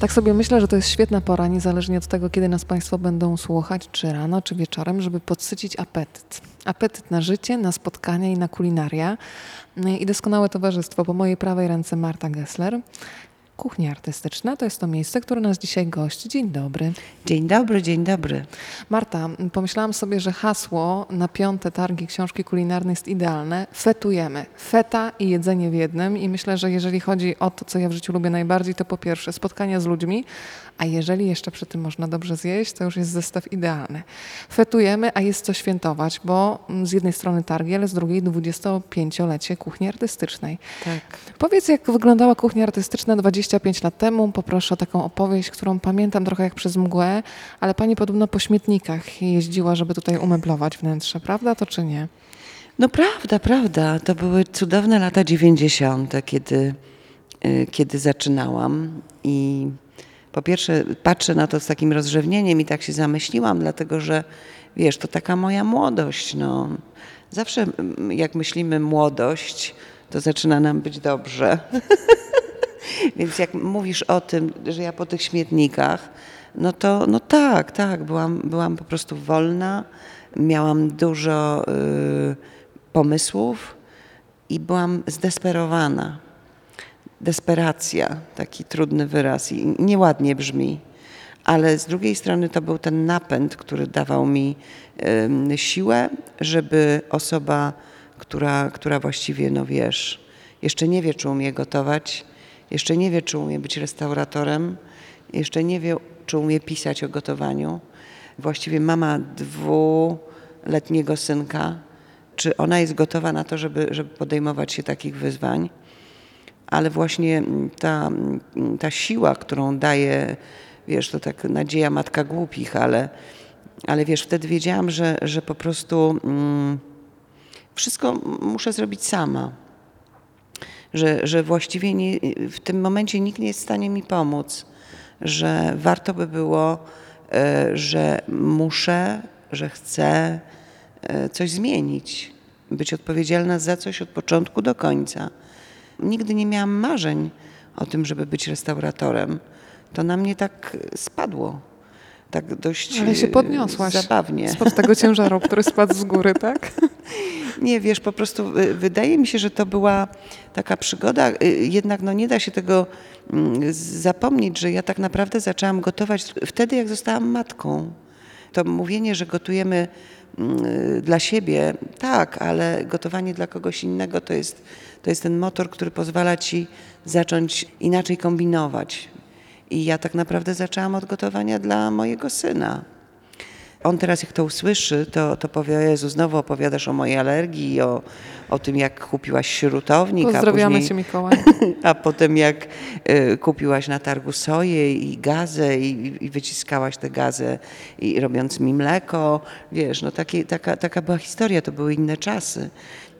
Tak sobie myślę, że to jest świetna pora, niezależnie od tego, kiedy nas Państwo będą słuchać, czy rano, czy wieczorem, żeby podsycić apetyt. Apetyt na życie, na spotkania i na kulinaria. I doskonałe towarzystwo. Po mojej prawej ręce Marta Gessler. Kuchnia Artystyczna to jest to miejsce, które nas dzisiaj gości. Dzień dobry. Dzień dobry, dzień dobry. Marta, pomyślałam sobie, że hasło na piąte targi książki kulinarnej jest idealne. Fetujemy. Feta i jedzenie w jednym. I myślę, że jeżeli chodzi o to, co ja w życiu lubię najbardziej, to po pierwsze spotkania z ludźmi, a jeżeli jeszcze przy tym można dobrze zjeść, to już jest zestaw idealny. Fetujemy, a jest co świętować, bo z jednej strony targi, ale z drugiej 25-lecie kuchni artystycznej. Tak. Powiedz, jak wyglądała kuchnia artystyczna 25 lat temu. Poproszę o taką opowieść, którą pamiętam trochę jak przez mgłę, ale pani podobno po śmietnikach jeździła, żeby tutaj umeblować wnętrze, prawda to czy nie? No prawda, prawda. To były cudowne lata 90., kiedy, y, kiedy zaczynałam i po pierwsze patrzę na to z takim rozrzewnieniem i tak się zamyśliłam, dlatego że wiesz, to taka moja młodość. No. Zawsze jak myślimy młodość, to zaczyna nam być dobrze. Więc jak mówisz o tym, że ja po tych śmietnikach, no to no tak, tak, byłam, byłam po prostu wolna, miałam dużo y, pomysłów i byłam zdesperowana. Desperacja, taki trudny wyraz i nieładnie brzmi, ale z drugiej strony to był ten napęd, który dawał mi siłę, żeby osoba, która, która właściwie, no wiesz, jeszcze nie wie, czy umie gotować, jeszcze nie wie, czy umie być restauratorem, jeszcze nie wie, czy umie pisać o gotowaniu. Właściwie mama dwuletniego synka, czy ona jest gotowa na to, żeby, żeby podejmować się takich wyzwań. Ale właśnie ta, ta siła, którą daje, wiesz, to tak nadzieja matka głupich, ale, ale wiesz, wtedy wiedziałam, że, że po prostu mm, wszystko muszę zrobić sama że, że właściwie nie, w tym momencie nikt nie jest w stanie mi pomóc, że warto by było, e, że muszę, że chcę e, coś zmienić, być odpowiedzialna za coś od początku do końca. Nigdy nie miałam marzeń o tym, żeby być restauratorem. To na mnie tak spadło. Tak dość Ale się podniosłaś zabawnie. spod tego ciężaru, który spadł z góry, tak? Nie, wiesz, po prostu y, wydaje mi się, że to była taka przygoda, y, jednak no nie da się tego mm, zapomnieć, że ja tak naprawdę zaczęłam gotować wtedy, jak zostałam matką. To mówienie, że gotujemy dla siebie, tak, ale gotowanie dla kogoś innego to jest, to jest ten motor, który pozwala ci zacząć inaczej kombinować. I ja tak naprawdę zaczęłam od gotowania dla mojego syna. On teraz jak to usłyszy, to, to powie, Jezu, znowu opowiadasz o mojej alergii, o, o tym jak kupiłaś śrutownik. Pozdrawiamy a później, Cię Mikołaj. A potem jak y, kupiłaś na targu soję i gazę i, i wyciskałaś tę gazę i robiąc mi mleko. Wiesz, no takie, taka, taka była historia, to były inne czasy.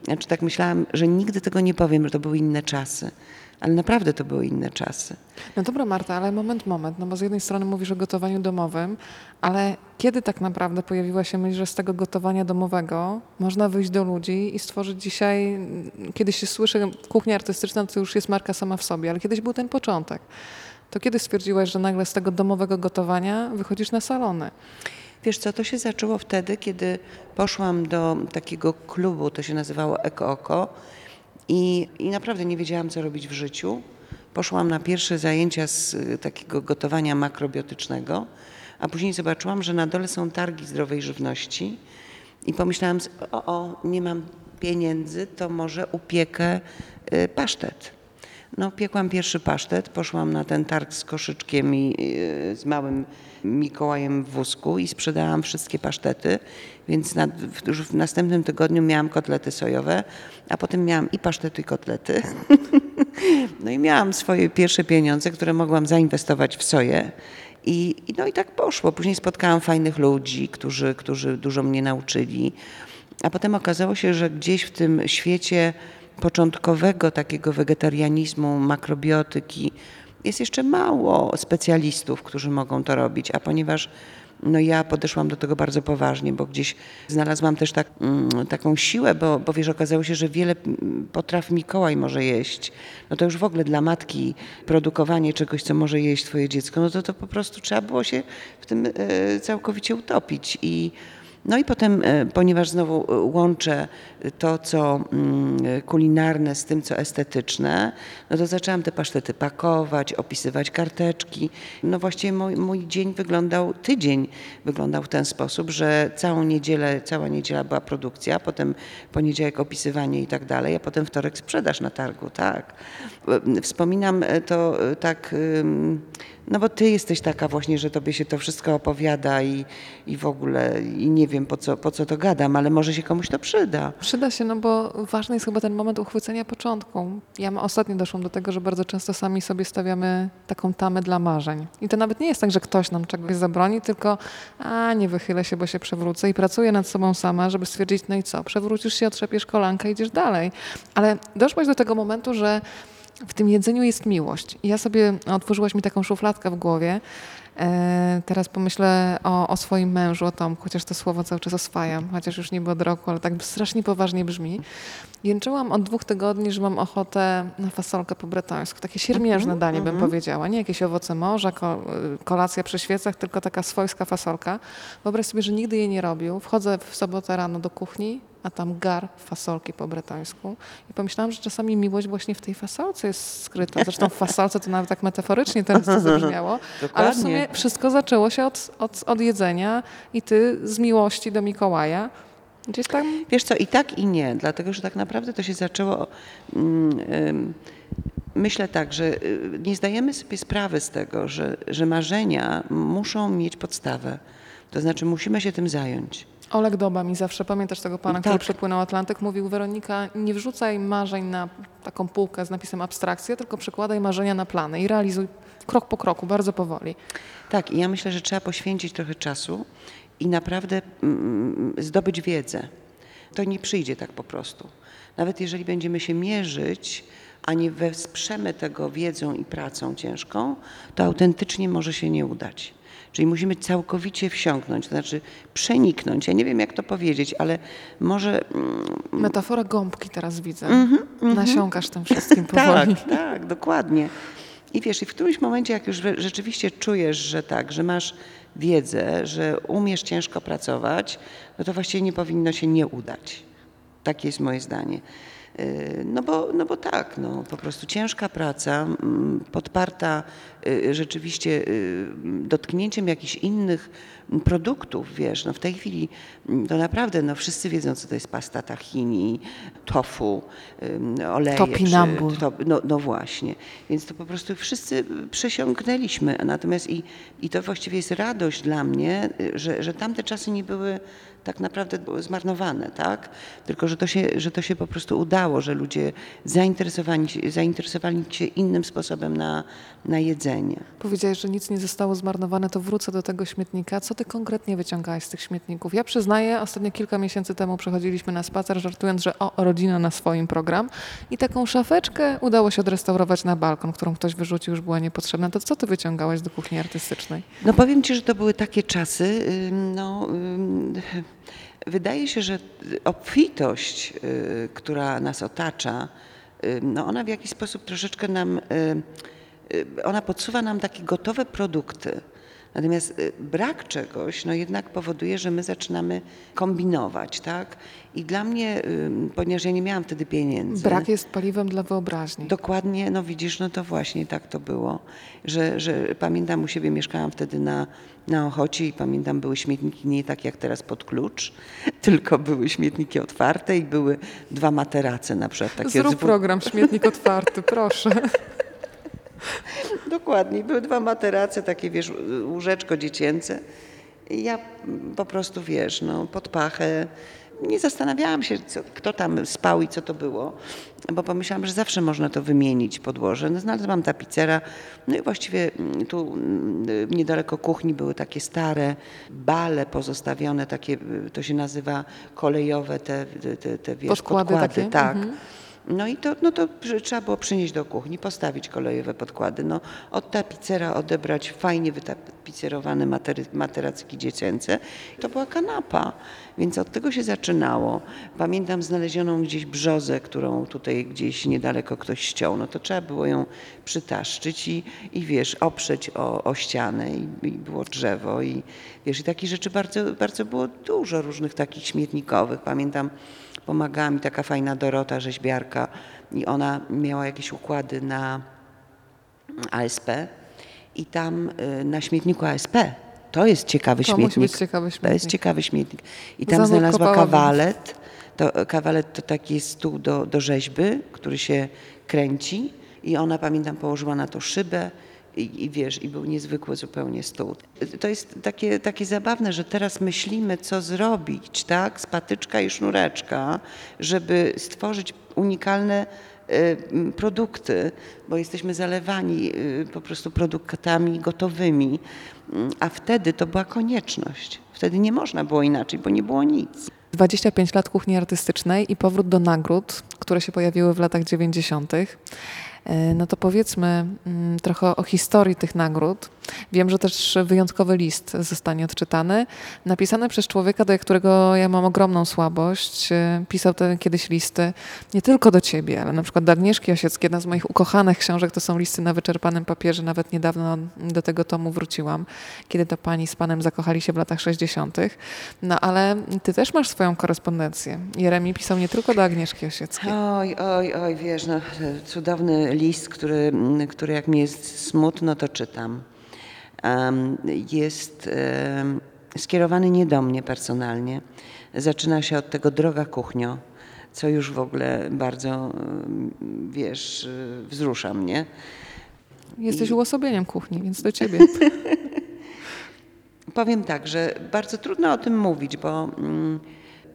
Znaczy tak myślałam, że nigdy tego nie powiem, że to były inne czasy. Ale naprawdę to były inne czasy. No dobra Marta, ale moment, moment, no bo z jednej strony mówisz o gotowaniu domowym, ale kiedy tak naprawdę pojawiła się myśl, że z tego gotowania domowego można wyjść do ludzi i stworzyć dzisiaj, kiedy się słyszy kuchnia artystyczna, to już jest marka sama w sobie, ale kiedyś był ten początek. To kiedy stwierdziłaś, że nagle z tego domowego gotowania wychodzisz na salony? Wiesz co, to się zaczęło wtedy, kiedy poszłam do takiego klubu, to się nazywało Eko Oko i, I naprawdę nie wiedziałam, co robić w życiu. Poszłam na pierwsze zajęcia z y, takiego gotowania makrobiotycznego, a później zobaczyłam, że na dole są targi zdrowej żywności i pomyślałam, o, o nie mam pieniędzy, to może upiekę y, pasztet. No, piekłam pierwszy pasztet, poszłam na ten targ z koszyczkiem i y, z małym Mikołajem w wózku i sprzedałam wszystkie pasztety, więc na, już w następnym tygodniu miałam kotlety sojowe, a potem miałam i pasztety i kotlety. no i miałam swoje pierwsze pieniądze, które mogłam zainwestować w soję. I, no i tak poszło. Później spotkałam fajnych ludzi, którzy, którzy dużo mnie nauczyli. A potem okazało się, że gdzieś w tym świecie początkowego takiego wegetarianizmu, makrobiotyki, jest jeszcze mało specjalistów, którzy mogą to robić, a ponieważ no ja podeszłam do tego bardzo poważnie, bo gdzieś znalazłam też tak, mm, taką siłę, bo, bo wiesz, okazało się, że wiele mm, potraw Mikołaj może jeść. No to już w ogóle dla matki produkowanie czegoś, co może jeść twoje dziecko, no to to po prostu trzeba było się w tym e, całkowicie utopić i no i potem, e, ponieważ znowu e, łączę to, co mm, kulinarne z tym, co estetyczne, no to zaczęłam te pasztety pakować, opisywać karteczki. No właściwie mój, mój dzień wyglądał, tydzień wyglądał w ten sposób, że całą niedzielę, cała niedziela była produkcja, potem poniedziałek opisywanie i tak dalej, a potem wtorek sprzedaż na targu, tak. E, Wspominam to e, tak, no bo ty jesteś taka właśnie, że tobie się to wszystko opowiada i, i w ogóle i nie wiem po co, po co to gadam, ale może się komuś to przyda. Przyda się, no bo ważny jest chyba ten moment uchwycenia początku. Ja ostatnio doszłam do tego, że bardzo często sami sobie stawiamy taką tamę dla marzeń. I to nawet nie jest tak, że ktoś nam czegoś zabroni, tylko a nie wychylę się, bo się przewrócę i pracuję nad sobą sama, żeby stwierdzić, no i co, przewrócisz się, otrzepiesz kolankę, idziesz dalej. Ale doszłaś do tego momentu, że w tym jedzeniu jest miłość. I ja sobie, otworzyłaś mi taką szufladkę w głowie. E, teraz pomyślę o, o swoim mężu, o Tomku, chociaż to słowo cały czas oswajam, chociaż już niby od roku, ale tak strasznie poważnie brzmi. Jęczyłam od dwóch tygodni, że mam ochotę na fasolkę po bretońsku. Takie siermiężne danie bym powiedziała. Nie jakieś owoce morza, ko, kolacja przy świecach, tylko taka swojska fasolka. Wyobraź sobie, że nigdy jej nie robił. Wchodzę w sobotę rano do kuchni, a tam gar fasolki po bretońsku. I pomyślałam, że czasami miłość właśnie w tej fasolce jest skryta. Zresztą w fasolce to nawet tak metaforycznie teraz to zabrzmiało. Ale w Dokładnie. sumie wszystko zaczęło się od, od, od jedzenia i ty z miłości do Mikołaja. Gdzieś tam Wiesz co, i tak i nie, dlatego że tak naprawdę to się zaczęło. mm, Myślę tak, że y, nie zdajemy sobie sprawy z tego, że, że marzenia muszą mieć podstawę. To znaczy musimy się tym zająć. Oleg Doba mi zawsze, pamiętasz tego pana, Tak. który przepłynął Atlantyk, mówił Weronika, nie wrzucaj marzeń na taką półkę z napisem abstrakcja, tylko przekładaj marzenia na plany i realizuj krok po kroku, bardzo powoli. Tak, i ja myślę, że trzeba poświęcić trochę czasu i naprawdę mm, zdobyć wiedzę. To nie przyjdzie tak po prostu. Nawet jeżeli będziemy się mierzyć, a nie wesprzemy tego wiedzą i pracą ciężką, to autentycznie może się nie udać. Czyli musimy całkowicie wsiąknąć, to znaczy przeniknąć. Ja nie wiem, jak to powiedzieć, ale może mm, Metafora gąbki teraz widzę. Nasiąkasz tym wszystkim tak, powoli. tak, dokładnie. I wiesz, i w którymś momencie, jak już rzeczywiście czujesz, że tak, że masz wiedzę, że umiesz ciężko pracować, no to właściwie nie powinno się nie udać. Takie jest moje zdanie. Yy, No bo, no bo tak, no, po prostu ciężka praca, mm, podparta y, rzeczywiście y, dotknięciem jakichś innych produktów, wiesz, no w tej chwili mm, to naprawdę, no wszyscy wiedzą, co to jest pasta tahini, tofu, oleje. Topinambur. czy- to, no, no właśnie, więc to po prostu wszyscy przesiąknęliśmy, natomiast i, i to właściwie jest radość dla mnie, y, że, że tamte czasy nie były tak naprawdę zmarnowane, tak? Tylko, że to się, że to się po prostu udało, że ludzie zainteresowani, zainteresowali się innym sposobem na, na jedzenie. Powiedziałeś, że nic nie zostało zmarnowane, to wrócę do tego śmietnika. Co ty konkretnie wyciągałaś z tych śmietników? Ja przyznaję, ostatnio kilka miesięcy temu przechodziliśmy na spacer, żartując, że o, rodzina na swoim program i taką szafeczkę udało się odrestaurować na balkon, którą ktoś wyrzucił, już była niepotrzebna. To co ty wyciągałaś do kuchni artystycznej? No powiem Ci, że to były takie czasy, no, wydaje się, że obfitość, y, która nas otacza, no ona w jakiś sposób troszeczkę nam, y, ona podsuwa nam takie gotowe produkty. Natomiast y, brak czegoś, no jednak powoduje, że my zaczynamy kombinować, tak? I dla mnie, ponieważ ja nie miałam wtedy pieniędzy. Brak jest paliwem dla wyobraźni. Dokładnie, no widzisz, no to właśnie tak to było, że, że pamiętam u siebie, mieszkałam wtedy na, na Ochocie i pamiętam były śmietniki nie tak jak teraz pod klucz, tylko były śmietniki otwarte i były dwa materace na przykład. Takie Zrób dwu- program Śmietnik Otwarty, proszę. Dokładnie, były dwa materace, takie wiesz, łóżeczko dziecięce. I ja po prostu, wiesz, no pod pachę. Nie zastanawiałam się, co, kto tam spał i co to było, bo pomyślałam, że zawsze można to wymienić podłoże. No, znalazłam tapicera, no i właściwie mm, tu mm, niedaleko kuchni były takie stare bale pozostawione, takie, y, to się nazywa kolejowe, te, te, te, te wiesz, Podkłady podkłady, tak. Mhm. No i to, no to trzeba było przynieść do kuchni, postawić kolejowe podkłady. No, od tapicera odebrać fajnie wytapicerowane matery, materacki dziecięce. To była kanapa, więc od tego się zaczynało. Pamiętam znalezioną gdzieś brzozę, którą tutaj gdzieś niedaleko ktoś ściął. No to trzeba było ją przytaszczyć i, i wiesz, oprzeć o, o ścianę i, i było drzewo i wiesz, i takich rzeczy bardzo, bardzo było dużo różnych takich śmietnikowych. Pamiętam, pomagała mi taka fajna Dorota, rzeźbiarka i ona miała jakieś układy na ASP i tam y, na śmietniku ASP, to jest ciekawy To śmietnik. ciekawy To jest śmietnik. ciekawy śmietnik. I tam znalazła kawalet. To, kawalet to taki stół do, do rzeźby, który się kręci i ona, pamiętam, położyła na to szybę i, i wiesz, i był niezwykły zupełnie stół. To jest takie, takie zabawne, że teraz myślimy, co zrobić, tak, z patyczka i sznureczka, żeby stworzyć unikalne y, produkty, bo jesteśmy zalewani y, po prostu produktami gotowymi, Mm, a wtedy to była konieczność. Wtedy nie można było inaczej, bo nie było nic. 25 lat kuchni artystycznej i powrót do nagród, które się pojawiły w latach 90. E, No to powiedzmy mm, trochę o historii tych nagród. Wiem, że też wyjątkowy list zostanie odczytany, napisany przez człowieka, do którego ja mam ogromną słabość. E, Pisał kiedyś listy nie tylko do ciebie, ale na przykład do Agnieszki Osieckiej. Jedna z moich ukochanych książek to są listy na wyczerpanym papierze. Nawet niedawno do tego tomu wróciłam, kiedy to pani z panem zakochali się w latach 60. No ale ty też masz swoją korespondencję. Jeremi pisał nie tylko do Agnieszki Osieckiej. Oj, oj, oj, wiesz, no, cudowny list, który, który jak mi jest smutno, to czytam. Jest skierowany nie do mnie personalnie. Zaczyna się od tego droga kuchnio, co już w ogóle bardzo, wiesz, y, wzrusza mnie. Jesteś uosobieniem kuchni, więc do ciebie. Powiem tak, że bardzo trudno o tym mówić, bo mm,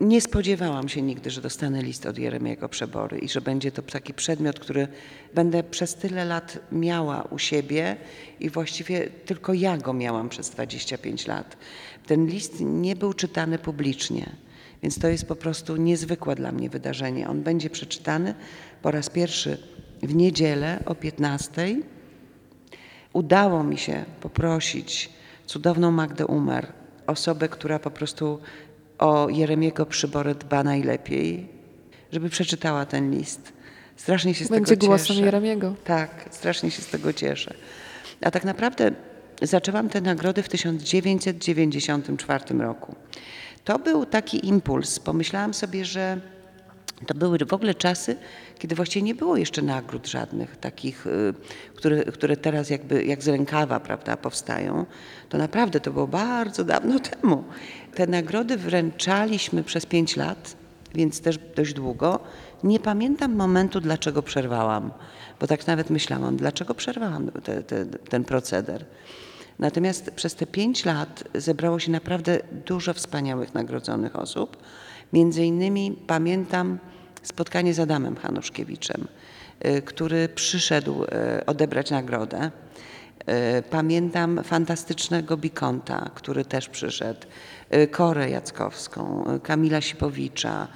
nie spodziewałam się nigdy, że dostanę list od Jeremiego Przebory i że będzie to taki przedmiot, który będę przez tyle lat miała u siebie i właściwie tylko ja go miałam przez 25 lat. Ten list nie był czytany publicznie, więc to jest po prostu niezwykłe dla mnie wydarzenie. On będzie przeczytany po raz pierwszy w niedzielę o 15 udało mi się poprosić cudowną Magdę Umer, osobę, która po prostu o Jeremiego Przyborę dba najlepiej, żeby przeczytała ten list. Strasznie się z Będzie tego głosem cieszę. Jeremiego. Tak, strasznie się z tego cieszę. A tak naprawdę zaczęłam te nagrody w 1994 roku. To był taki impuls. Pomyślałam sobie, że to były w ogóle czasy, kiedy właściwie nie było jeszcze nagród żadnych takich, y, które, które teraz jakby jak z rękawa prawda, powstają. To naprawdę to było bardzo dawno temu. Te nagrody wręczaliśmy przez pięć lat, więc też dość długo. Nie pamiętam momentu, dlaczego przerwałam, bo tak nawet myślałam, dlaczego przerwałam te, te, ten proceder. Natomiast przez te pięć lat zebrało się naprawdę dużo wspaniałych nagrodzonych osób. Między innymi pamiętam spotkanie z Adamem Hanuszkiewiczem, y, który przyszedł y, odebrać nagrodę. Y, Pamiętam fantastycznego Bikonta, który też przyszedł, Korę Jackowską, Kamila Sipowicza.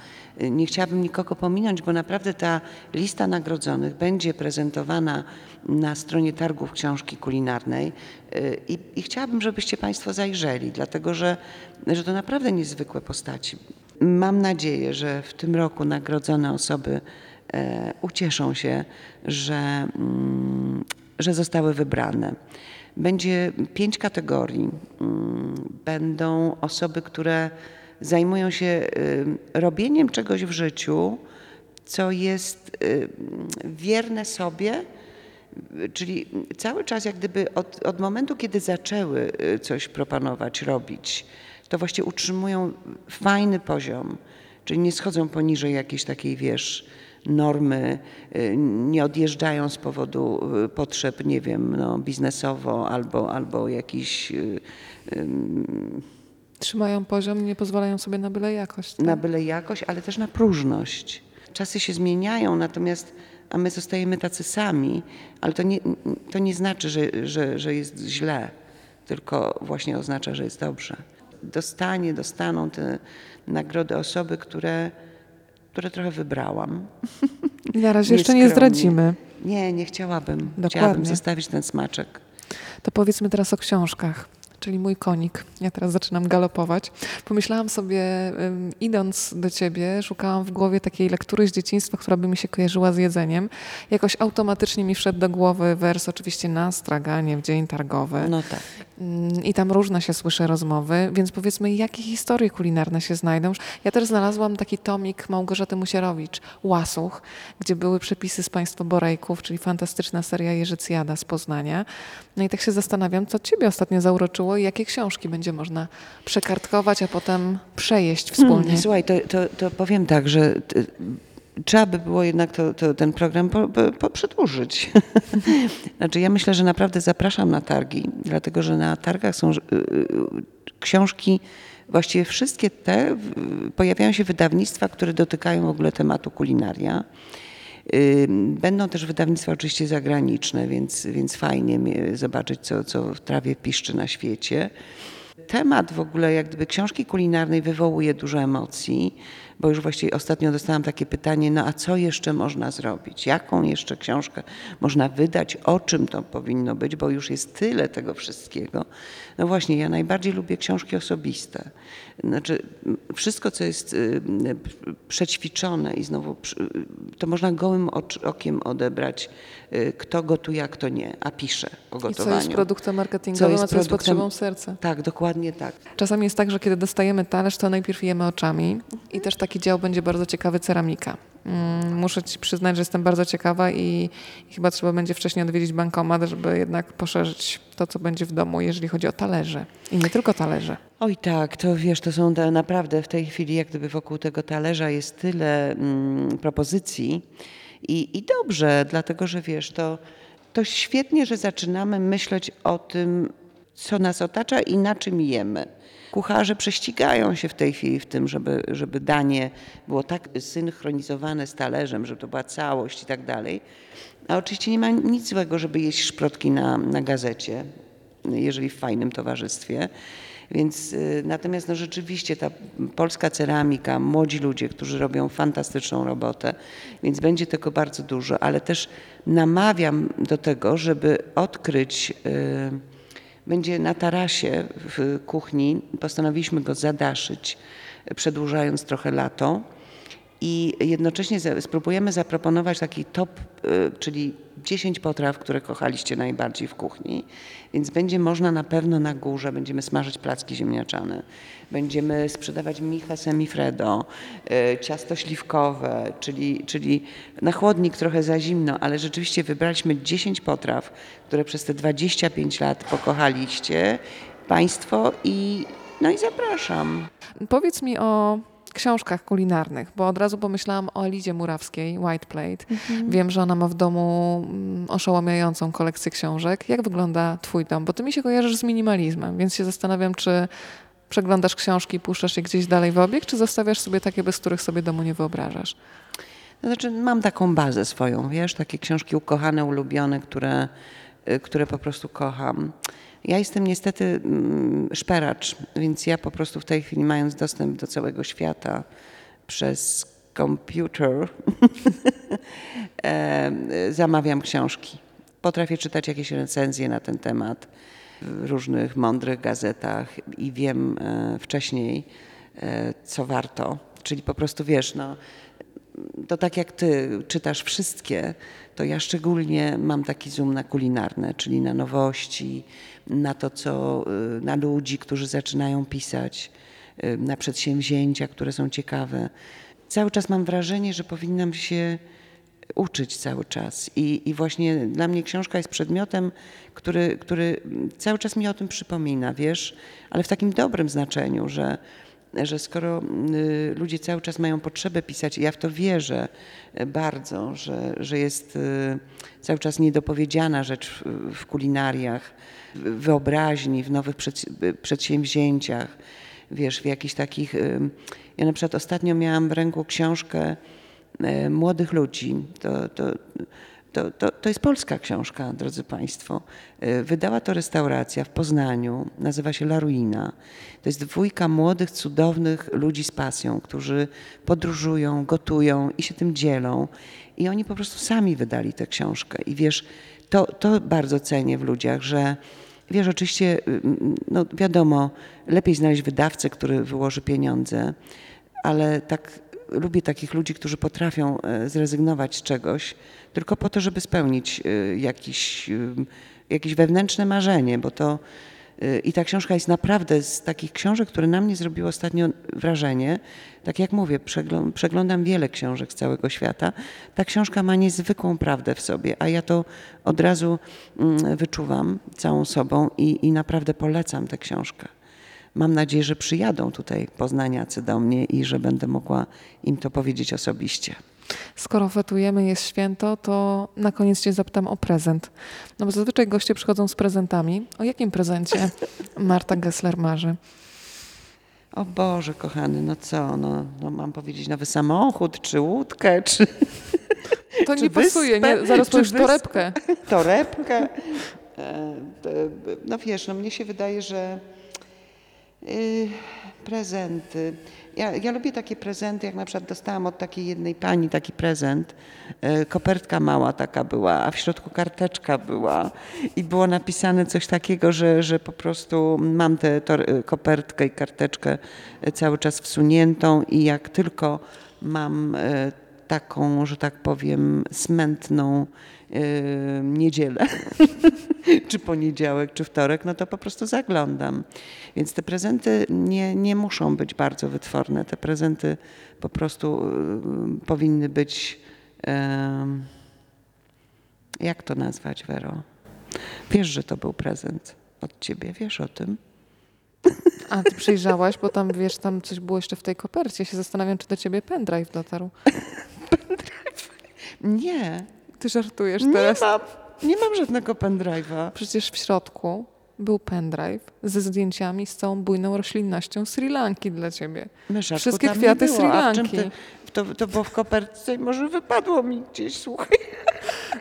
Nie chciałabym nikogo pominąć, bo naprawdę ta lista nagrodzonych będzie prezentowana na stronie targów książki kulinarnej i, i chciałabym, żebyście Państwo zajrzeli, dlatego że, że to naprawdę niezwykłe postaci. Mam nadzieję, że w tym roku nagrodzone osoby e, ucieszą się, że, mm, że zostały wybrane. Będzie pięć kategorii. Mm, Będą osoby, które zajmują się y, robieniem czegoś w życiu, co jest y, wierne sobie, czyli cały czas jak gdyby od, od momentu, kiedy zaczęły y, coś proponować, robić, to właśnie utrzymują fajny poziom, czyli nie schodzą poniżej jakiejś takiej, wiesz, normy, y, nie odjeżdżają z powodu y, potrzeb, nie wiem, no, biznesowo albo, albo jakichś y, Trzymają poziom nie pozwalają sobie na byle jakość. tak? na byle jakość, ale też na próżność. Czasy się zmieniają, natomiast a my zostajemy tacy sami, ale to nie, to nie znaczy, że, że, że jest źle, tylko właśnie oznacza, że jest dobrze. Dostanie, dostaną te nagrody osoby, które, które trochę wybrałam. Na razie jeszcze nie zdradzimy. Nie, nie chciałabym. Dokładnie. Chciałabym zostawić ten smaczek. To powiedzmy teraz o książkach, czyli mój konik. Ja teraz zaczynam galopować. Pomyślałam sobie, idąc do ciebie, szukałam w głowie takiej lektury z dzieciństwa, która by mi się kojarzyła z jedzeniem. Jakoś automatycznie mi wszedł do głowy wers oczywiście na straganie w dzień targowy. No tak. Mm, I tam różne się słyszy rozmowy, więc powiedzmy, jakie historie kulinarne się znajdą. Ja też znalazłam taki tomik Małgorzaty Musierowicz, Łasuch, gdzie były przepisy z Państwa Borejków, czyli fantastyczna seria Jerzycjada z Poznania. No i tak się zastanawiam, co Ciebie ostatnio zauroczyło i jakie książki będzie można przekartkować, a potem przejeść wspólnie. Hmm, słuchaj, to, to, to powiem tak, że t- trzeba by było jednak to, to, ten program po, po, przedłużyć. znaczy ja myślę, że naprawdę zapraszam na targi, dlatego że na targach są y, y, książki, właściwie wszystkie te, pojawiają się wydawnictwa, które dotykają w ogóle tematu kulinaria. Y, Będą też wydawnictwa oczywiście zagraniczne, więc, więc fajnie mie- zobaczyć, co, co w trawie piszczy na świecie. Temat w ogóle jak gdyby książki kulinarnej wywołuje dużo emocji, bo już właściwie ostatnio dostałam takie pytanie, no a co jeszcze można zrobić? Jaką jeszcze książkę można wydać? O czym to powinno być? Bo już jest tyle tego wszystkiego. No właśnie, ja najbardziej lubię książki osobiste. Znaczy, wszystko, co jest y, przećwiczone i znowu, to można gołym okiem odebrać, y, kto gotuje, a kto nie, a pisze o I gotowaniu. co jest produktem marketingowym, Co a co jest produktem- potrzebą serca. Tak, dokładnie tak. Czasami jest tak, że kiedy dostajemy talerz, to najpierw jemy oczami i też taki dział będzie bardzo ciekawy ceramika. Mm, Muszę Ci przyznać, że jestem bardzo ciekawa i, chyba trzeba będzie wcześniej odwiedzić bankomat, żeby jednak poszerzyć to, co będzie w domu, jeżeli chodzi o talerze. I nie tylko talerze. Oj tak, to wiesz, to są te, naprawdę w tej chwili jak gdyby wokół tego talerza jest tyle mm, propozycji i, i dobrze, dlatego że wiesz, to, to świetnie, że zaczynamy myśleć o tym, co nas otacza i na czym jemy. Kucharze prześcigają się w tej chwili w tym, żeby, żeby danie było tak synchronizowane z talerzem, żeby to była całość i tak dalej. A oczywiście nie ma nic złego, żeby jeść szprotki na, na gazecie, jeżeli w fajnym towarzystwie. Więc y, natomiast no rzeczywiście ta polska ceramika, młodzi ludzie, którzy robią fantastyczną robotę, więc będzie tego bardzo dużo, ale też namawiam do tego, żeby odkryć y, będzie na tarasie w kuchni, postanowiliśmy go zadaszyć, przedłużając trochę lato. I jednocześnie spróbujemy zaproponować taki top, y, czyli 10 potraw, które kochaliście najbardziej w kuchni. Więc będzie można na pewno na górze, będziemy smażyć placki ziemniaczane, będziemy sprzedawać micha semifredo, y, ciasto śliwkowe, czyli, czyli na chłodnik trochę za zimno, ale rzeczywiście wybraliśmy 10 potraw, które przez te 25 lat pokochaliście Państwo i no i zapraszam. Powiedz mi o książkach kulinarnych, bo od razu pomyślałam o Elidzie Murawskiej, White Plate. Wiem, że ona ma w domu mm, oszałamiającą kolekcję książek. Jak wygląda twój dom? Bo ty mi się kojarzysz z minimalizmem, więc się zastanawiam, czy przeglądasz książki i puszczasz je gdzieś dalej w obieg, czy zostawiasz sobie takie, bez których sobie domu nie wyobrażasz? Znaczy, mam taką bazę swoją, wiesz, takie książki ukochane, ulubione, które, y, które po prostu kocham. Ja jestem niestety mm, szperacz, więc ja po prostu w tej chwili, mając dostęp do całego świata przez komputer, e, zamawiam książki. Potrafię czytać jakieś recenzje na ten temat w różnych mądrych gazetach i wiem e, wcześniej, e, co warto. Czyli po prostu wiesz, no, to tak jak ty czytasz wszystkie, to ja szczególnie mam taki zoom na kulinarne, czyli na nowości, na to, co, y, na ludzi, którzy zaczynają pisać, y, na przedsięwzięcia, które są ciekawe. Cały czas mam wrażenie, że powinnam się uczyć cały czas. I, I właśnie dla mnie książka jest przedmiotem, który, który cały czas mi o tym przypomina, wiesz, ale w takim dobrym znaczeniu, że, że skoro y, ludzie cały czas mają potrzebę pisać, i ja w to wierzę y, bardzo, że, że jest y, cały czas niedopowiedziana rzecz w, kulinariach, w wyobraźni, w nowych przed, przedsięwzięciach, wiesz, w jakichś takich. y, Ja na przykład ostatnio miałam w ręku książkę e, młodych ludzi. To, to, to, to, to jest polska książka, drodzy Państwo. E, Wydała to restauracja w Poznaniu, nazywa się La Ruina. To jest dwójka młodych, cudownych ludzi z pasją, którzy podróżują, gotują i się tym dzielą. i oni po prostu sami wydali tę książkę. I wiesz, to, to bardzo cenię w ludziach, że wiesz, oczywiście, mm, no wiadomo, lepiej znaleźć wydawcę, który wyłoży pieniądze, ale tak lubię takich ludzi, którzy potrafią e, zrezygnować z czegoś tylko po to, żeby spełnić e, jakiś, e, jakieś wewnętrzne marzenie, bo to i ta książka jest naprawdę z takich książek, które na mnie zrobiły ostatnio wrażenie. Tak jak mówię, przeglą- przeglądam wiele książek z całego świata. Ta książka ma niezwykłą prawdę w sobie, a ja to od razu mm, wyczuwam całą sobą i, i naprawdę polecam tę książkę. Mam nadzieję, że przyjadą tutaj poznaniacy do mnie i że będę mogła im to powiedzieć osobiście. Skoro fetujemy, jest święto, to na koniec Cię zapytam o prezent. No bo zazwyczaj goście przychodzą z prezentami. O jakim prezencie Marta Gessler marzy? O Boże, kochany, no co, no, no mam powiedzieć nowy samochód, czy łódkę, czy To Czy nie pasuje, wyspę? nie? Zaraz powiesz torebkę. torebkę. E, e, No wiesz, no mnie się wydaje, że y, prezenty. Ja, ja lubię takie prezenty, jak na przykład dostałam od takiej jednej pani taki prezent. E, Kopertka mała taka była, a w środku karteczka była i było napisane coś takiego, że, że po prostu mam tę tor- kopertkę i karteczkę cały czas wsuniętą i jak tylko mam taką, że tak powiem, smętną e, niedzielę, czy poniedziałek, czy wtorek, no to po prostu zaglądam. Więc te prezenty nie, nie muszą być bardzo wytworne. Te prezenty po prostu e, powinny być, em, jak to nazwać, Wero? Wiesz, że to był prezent od ciebie, wiesz o tym? A ty przyjrzałaś, bo tam wiesz, tam coś było jeszcze w tej kopercie. Się zastanawiam, czy do ciebie pendrive dotarł. Nie, Ty żartujesz nie teraz. mam, nie mam żadnego pendrive'a. Przecież w środku był pendrive ze zdjęciami z całą bujną roślinnością Sri Lanki dla ciebie. Wszystkie kwiaty. Sri Lanki. ty- To, to było w kopertce i może wypadło mi gdzieś, słuchaj.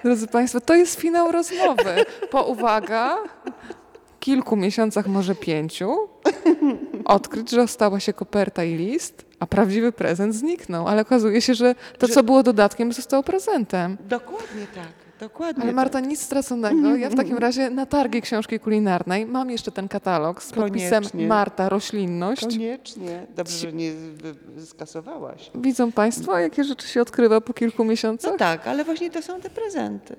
Drodzy Państwo, to jest finał rozmowy. Po uwaga, kilku miesiącach, może pięciu, odkryć, że ostała się koperta i list, a prawdziwy prezent zniknął. Ale okazuje się, że to, Że- co było dodatkiem, zostało prezentem. Dokładnie tak, dokładnie Ale Marta, tak. nic straconego. Ja w takim razie na targi książki kulinarnej mam jeszcze ten katalog z podpisem Koniecznie. Marta Roślinność. Koniecznie. Dobrze, że nie skasowałaś. Widzą Państwo, jakie rzeczy się odkrywa po kilku miesiącach? No tak, ale właśnie to są te prezenty.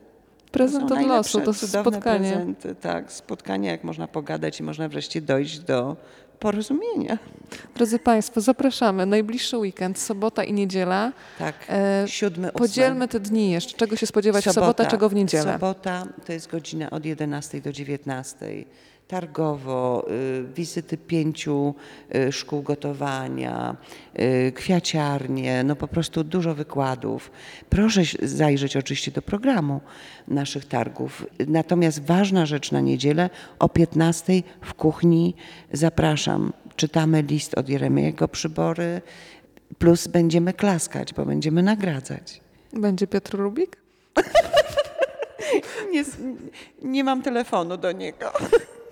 Prezent od losu, to spotkanie. Prezenty, tak, spotkanie, jak można pogadać i można wreszcie dojść do porozumienia. Drodzy Państwo, zapraszamy. Najbliższy weekend, sobota i niedziela. Tak, E, siódmy. Podzielmy te dni jeszcze. Czego się spodziewać w sobotę, czego w niedzielę. Sobota to jest godzina od 11 do 19. Targowo, y, wizyty pięciu y, szkół gotowania, y, kwiaciarnie, no po prostu dużo wykładów. Proszę zajrzeć oczywiście do programu naszych targów. Natomiast ważna rzecz na niedzielę o 15 w kuchni zapraszam. Czytamy list od Jeremiego Przybory, plus będziemy klaskać, bo będziemy nagradzać. Będzie Piotr Rubik? Nie, nie mam telefonu do niego.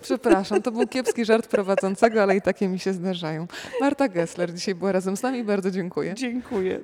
Przepraszam, to był kiepski żart prowadzącego, ale i takie mi się zdarzają. Marta Gessler dzisiaj była razem z nami. Bardzo dziękuję. Dziękuję.